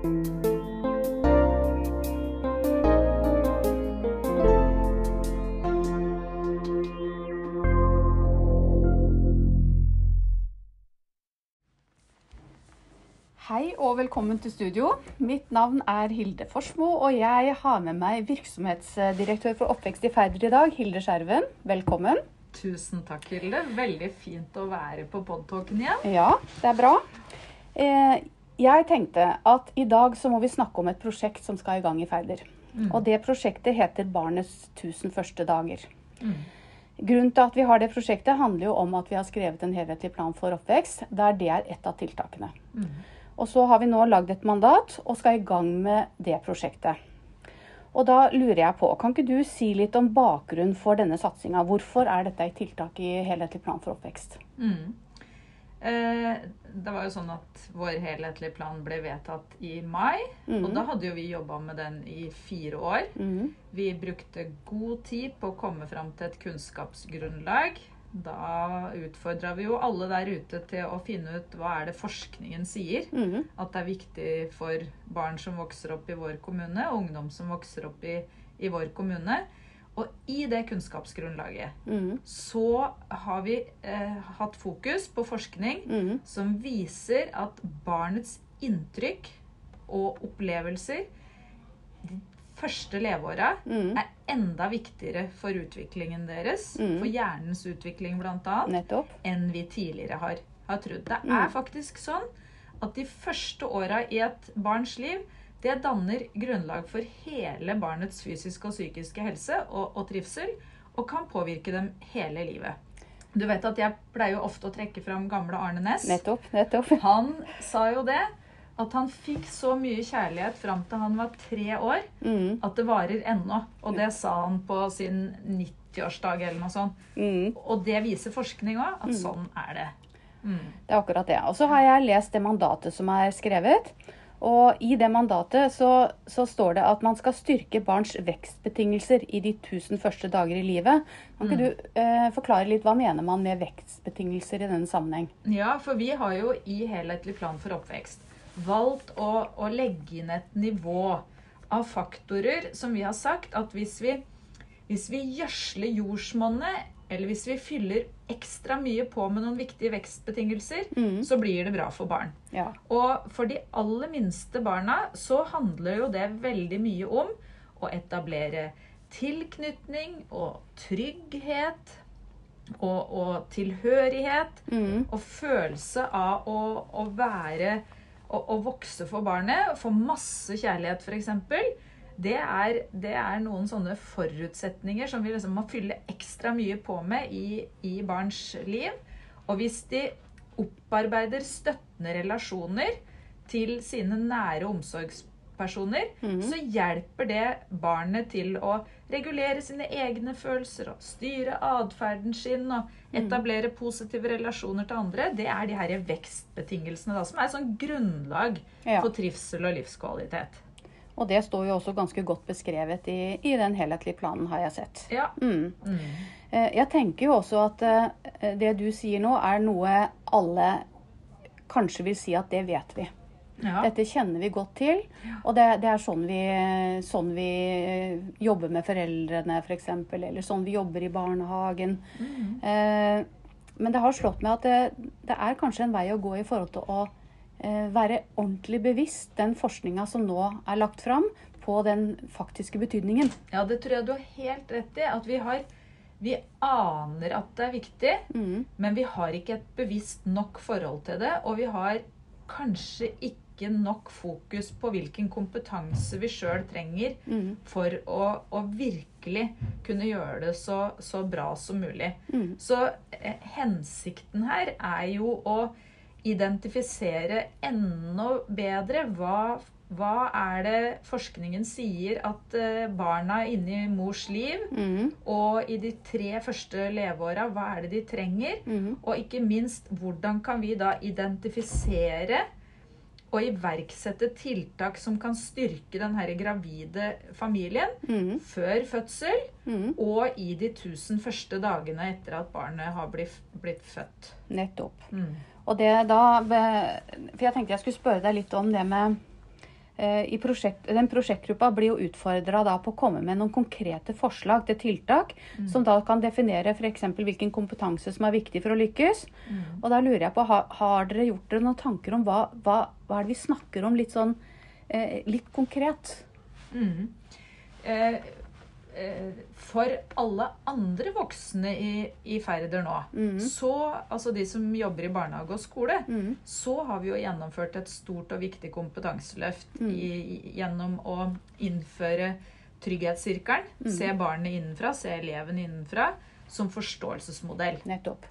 Hei og velkommen til studio. Mitt navn er Hilde Forsmo, og jeg har med meg virksomhetsdirektør for oppvekst i Færder i dag, Hilde Skjerven. Velkommen. Tusen takk, Hilde. Veldig fint å være på podtalken igjen. Ja, det er bra. Eh, jeg tenkte at i dag så må vi snakke om et prosjekt som skal i gang i Færder. Og det prosjektet heter Barnets 1000 første dager. Grunnen til at vi har det prosjektet, handler jo om at vi har skrevet en helhetlig plan for oppvekst, der det er ett av tiltakene. Og så har vi nå lagd et mandat og skal i gang med det prosjektet. Og da lurer jeg på, kan ikke du si litt om bakgrunnen for denne satsinga? Hvorfor er dette et tiltak i helhetlig plan for oppvekst? Mm. Eh, det var jo sånn at vår helhetlige plan ble vedtatt i mai. Og da hadde jo vi jobba med den i fire år. Mm. Vi brukte god tid på å komme fram til et kunnskapsgrunnlag. Da utfordra vi jo alle der ute til å finne ut hva er det forskningen sier. Mm. At det er viktig for barn som vokser opp i vår kommune, og ungdom som vokser opp i, i vår kommune. Og i det kunnskapsgrunnlaget mm. så har vi eh, hatt fokus på forskning mm. som viser at barnets inntrykk og opplevelser de første leveåra mm. er enda viktigere for utviklingen deres, Mhm. for hjernens utvikling bl.a., enn vi tidligere har, har trodd. Det Mm. er faktisk sånn at de første åra i et barns liv det danner grunnlag for hele barnets fysiske og psykiske helse og, og trivsel, og kan påvirke dem hele livet. Du vet at Jeg pleier jo ofte å trekke fram gamle Arne Næss. Nettopp. Nettopp. Han sa jo det, at han fikk så mye kjærlighet fram til han var tre år, mm. at det varer ennå. Og det sa han på sin 90-årsdag eller noe sånt. Mm. Og det viser forskning òg, at sånn er det. Mm. Det er akkurat det. Og så har jeg lest det mandatet som er skrevet. Og i det mandatet så, så står det at man skal styrke barns vekstbetingelser i de 1000 første dager i livet. Kan ikke du eh, forklare litt hva mener man med vekstbetingelser i denne sammenheng? Ja, for vi har jo i Helhetlig plan for oppvekst valgt å, å legge inn et nivå av faktorer som vi har sagt at hvis vi, hvis vi gjødsler jordsmonnet, eller hvis vi fyller ekstra mye på med noen viktige vekstbetingelser, mm. så blir det bra for barn. Ja. Og for de aller minste barna så handler jo det veldig mye om å etablere tilknytning og trygghet og, og tilhørighet Mm. og følelse av å, å være å, å vokse for barnet, få masse kjærlighet f.eks. Det er, det er noen sånne forutsetninger som vi liksom må fylle ekstra mye på med i, i barns liv. Og hvis de opparbeider støttende relasjoner til sine nære omsorgspersoner, mm. så hjelper det barnet til å regulere sine egne følelser og styre atferden sin og etablere positive relasjoner til andre. Det er de her vekstbetingelsene da, som er sånn grunnlag for trivsel og livskvalitet. Og det står jo også ganske godt beskrevet i, i den helhetlige planen, har jeg sett. Ja. Mm. Mm. Eh, Jeg tenker jo også at eh, det du sier nå, er noe alle kanskje vil si at det vet vi. ja. Dette kjenner vi godt til, og det, det er sånn vi, sånn vi eh, jobber med foreldrene f.eks., eller sånn vi jobber i barnehagen. Mm. Eh, Men det har slått meg at det, det er kanskje en vei å gå i forhold til å være ordentlig bevisst den forskninga som nå er lagt fram, på den faktiske betydningen. ja, det tror jeg du har helt rett i. At vi har Vi aner at det er viktig, Mm. men vi har ikke et bevisst nok forhold til det. Og vi har kanskje ikke nok fokus på hvilken kompetanse vi sjøl trenger Mm. for å, å virkelig kunne gjøre det så, så bra som mulig. Mm. Så eh, hensikten her er jo å identifisere enda bedre hva, hva er det forskningen sier at eh, barna inni mors liv Mm. og i de tre første leveåra, hva er det de trenger? Mm. Og ikke minst, hvordan kan vi da identifisere og iverksette tiltak som kan styrke den her gravide familien Mm. før fødsel Mm. og i de tusen første dagene etter at barnet har blitt, blitt født. Nettopp. Mm. Og det da For jeg tenkte jeg skulle spørre deg litt om det med eh, i prosjekt, Den prosjektgruppa blir jo utfordra på å komme med noen konkrete forslag til tiltak, som da kan definere f.eks. hvilken kompetanse som er viktig for å lykkes. Og da lurer jeg på, har, har dere gjort dere noen tanker om hva, hva, hva er det vi snakker om litt sånn eh, litt konkret? Mm. Eh, for alle andre voksne i, i Færder nå, så, altså de som jobber i barnehage og skole, Mm. så har vi jo gjennomført et stort og viktig kompetanseløft mm. i- gjennom å innføre trygghetssirkelen. Se barnet innenfra, se eleven innenfra, som forståelsesmodell. Nettopp.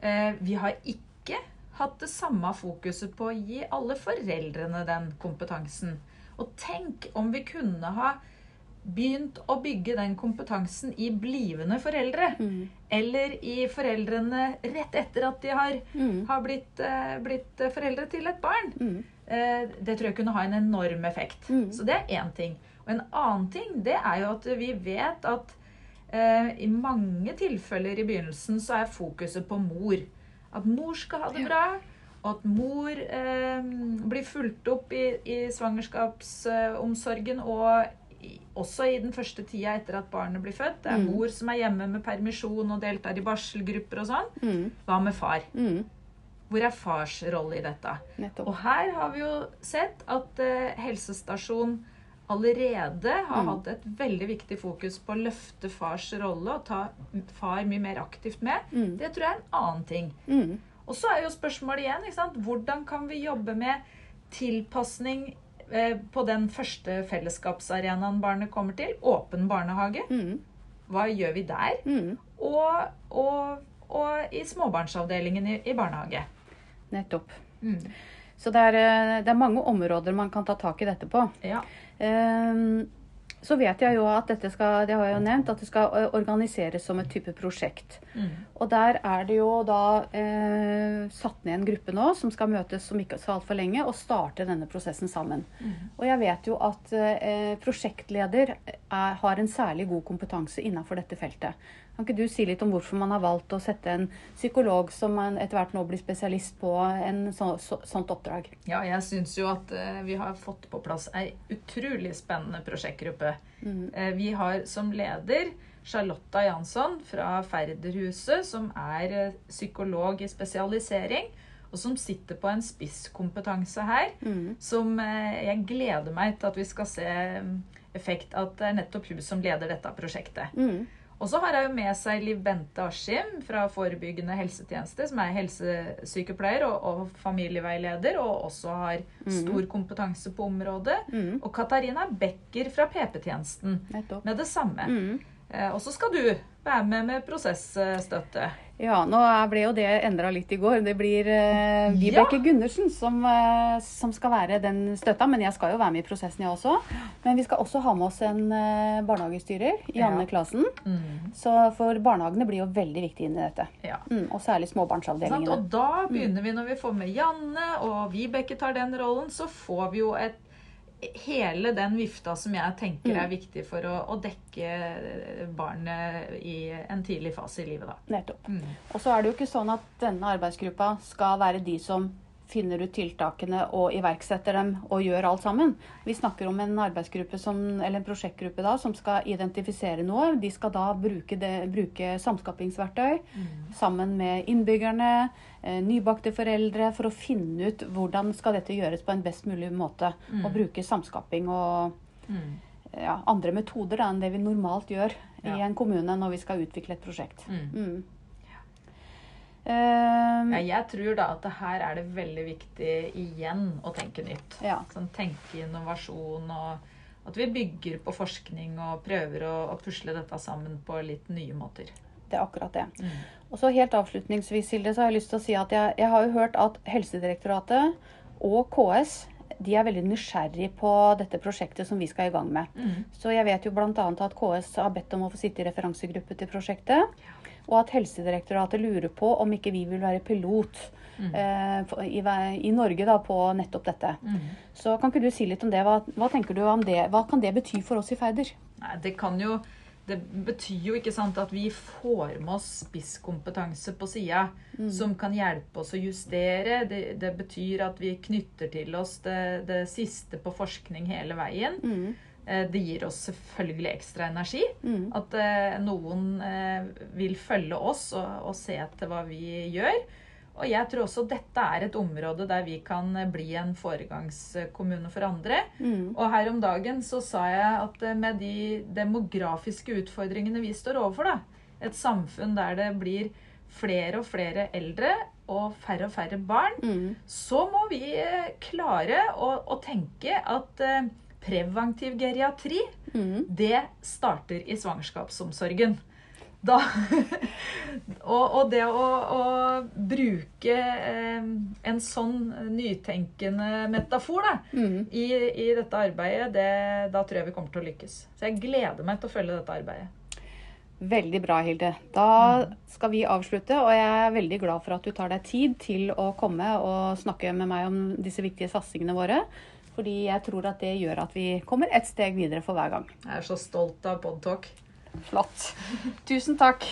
Eh, vi har ikke hatt det samme fokuset på å gi alle foreldrene den kompetansen. Og tenk om vi kunne ha begynt å bygge den kompetansen i blivende foreldre. Mm. Eller i foreldrene rett etter at de har, Mm. har blitt, eh, blitt foreldre til et barn. Mm. Eh, det tror jeg kunne ha en enorm effekt. Mm. Så det er én ting. Og en annen ting det er jo at vi vet at eh, i mange tilfeller i begynnelsen så er fokuset på mor. At mor skal ha det bra. Og at mor eh, blir fulgt opp i, i svangerskapsomsorgen og også i den første tida etter at barnet blir født. Det er Mm. mor som er hjemme med permisjon og deltar i barselgrupper og sånn. Mm. Hva med far? Mm. Hvor er fars rolle i dette? Nettopp. Og her har vi jo sett at eh, helsestasjon allerede har Mm. hatt et veldig viktig fokus på å løfte fars rolle og ta far mye mer aktivt med. Mm. Det tror jeg er en annen ting. Mm. Og så er jo spørsmålet igjen hvordan kan vi jobbe med tilpasning på den første fellesskapsarenaen barnet kommer til? Åpen barnehage. Mm. Hva gjør vi der? Mm. Og, og, og i småbarnsavdelingen i, i barnehage. Nettopp. Mm. Så det er, eh, det er mange områder man kan ta tak i dette på. Ja. Ehm, Så vet jeg jo at dette skal, det har jeg jo nevnt, at det skal organiseres som et type prosjekt. Mm. Og der er det jo da eh, satt ned en gruppe nå som skal møtes om ikke så altfor lenge og starte denne prosessen sammen. Mm. Og jeg vet jo at eh, prosjektleder er, har en særlig god kompetanse innenfor dette feltet. Kan ikke du si litt om hvorfor man har valgt å sette en psykolog som man etter hvert nå blir spesialist på en så, så, sånt oppdrag? Ja, jeg syns jo at uh, vi har fått på plass ei utrolig spennende prosjektgruppe. Mm. Uh, vi har som leder Charlotta Jansson fra Færderhuset, som er eh, psykolog i spesialisering, og som sitter på en spisskompetanse her, Mm. som uh, jeg gleder meg til at vi skal se mm, effekt at det er nettopp hun som leder dette prosjektet. Mm. Og så har jeg jo med seg Liv Bente Askim fra Forebyggende helsetjeneste, som er helsesykepleier og, og familieveileder, og også har stor kompetanse på området. Mm. Og Katarina Becker fra PP-tjenesten med det samme. Mm. Og så skal du være med med prosessstøtte. Ja, nå ble jo det endra litt i går. Det blir eh, Vibeke Gundersen som, eh, som skal være den støtta. Men jeg skal jo være med i prosessen, jeg også. Men vi skal også ha med oss en eh, barnehagestyrer, Janne Ja. Klasen. Mm. Så for barnehagene blir jo veldig viktig inn i dette. Ja. Mm, og særlig småbarnsavdelingene. Og da begynner vi, når vi får med Janne og Vibeke tar den rollen, så får vi jo et Hele den vifta som jeg tenker er viktig for å, å dekke barnet i en tidlig fase i livet, da. Nettopp. Mm. Og så er det jo ikke sånn at denne arbeidsgruppa skal være de som finner ut tiltakene og iverksetter dem og gjør alt sammen. Vi snakker om en arbeidsgruppe som, eller en prosjektgruppe da, som skal identifisere noe. De skal da bruke, det, bruke samskapingsverktøy sammen med innbyggerne, eh, nybakte foreldre, for å finne ut hvordan skal dette gjøres på en best mulig måte. Og bruke samskaping og Mm. ja, andre metoder da, enn det vi normalt gjør i en kommune når vi skal utvikle et prosjekt. Mm. Ehm, Ja, jeg tror da at det her er det veldig viktig igjen å tenke nytt. ja. Sånn tenke innovasjon og at vi bygger på forskning og prøver å, å pusle dette sammen på litt nye måter. Det er akkurat det. Mm. Og så helt avslutningsvis, Hilde, så har jeg lyst til å si at jeg, jeg har jo hørt at Helsedirektoratet og KS de er veldig nysgjerrig på dette prosjektet som vi skal i gang med. Mm. Så jeg vet jo bl.a. at KS har bedt om å få sitte i referansegruppe til prosjektet. Og at Helsedirektoratet lurer på om ikke vi vil være pilot eh, i, i Norge da, på nettopp dette. Mm. Så kan ikke du si litt om det? Hva, hva tenker du om det? Hva kan det bety for oss i Færder? Nei, det kan jo det betyr jo ikke sant at vi får med oss spisskompetanse på sida mm. som kan hjelpe oss å justere. Det, det, betyr at vi knytter til oss det, det siste på forskning hele veien. Mm. Eh, det gir oss selvfølgelig ekstra energi. Mm. At eh, noen eh, vil følge oss og, og se etter hva vi gjør. Og jeg tror også dette er et område der vi kan bli en foregangskommune for andre. Mm. Og her om dagen så sa jeg at eh, med de demografiske utfordringene vi står overfor, da, et samfunn der det blir flere og flere eldre og færre og færre barn, mm. så må vi eh, klare å, å tenke at eh, preventiv geriatri, mm. det starter i svangerskapsomsorgen. Da, og, og, det å, å bruke eh, en sånn nytenkende metafor da, mm. i, i, dette arbeidet, det, da tror jeg vi kommer til å lykkes. Så jeg gleder meg til å følge dette arbeidet. Veldig bra, Hilde. Da mm. skal vi avslutte, og jeg er veldig glad for at du tar deg tid til å komme og snakke med meg om disse viktige satsingene våre. Fordi jeg tror at det gjør at vi kommer et steg videre for hver gang. Jeg er så stolt av Podtalk. Flott. Tusen takk.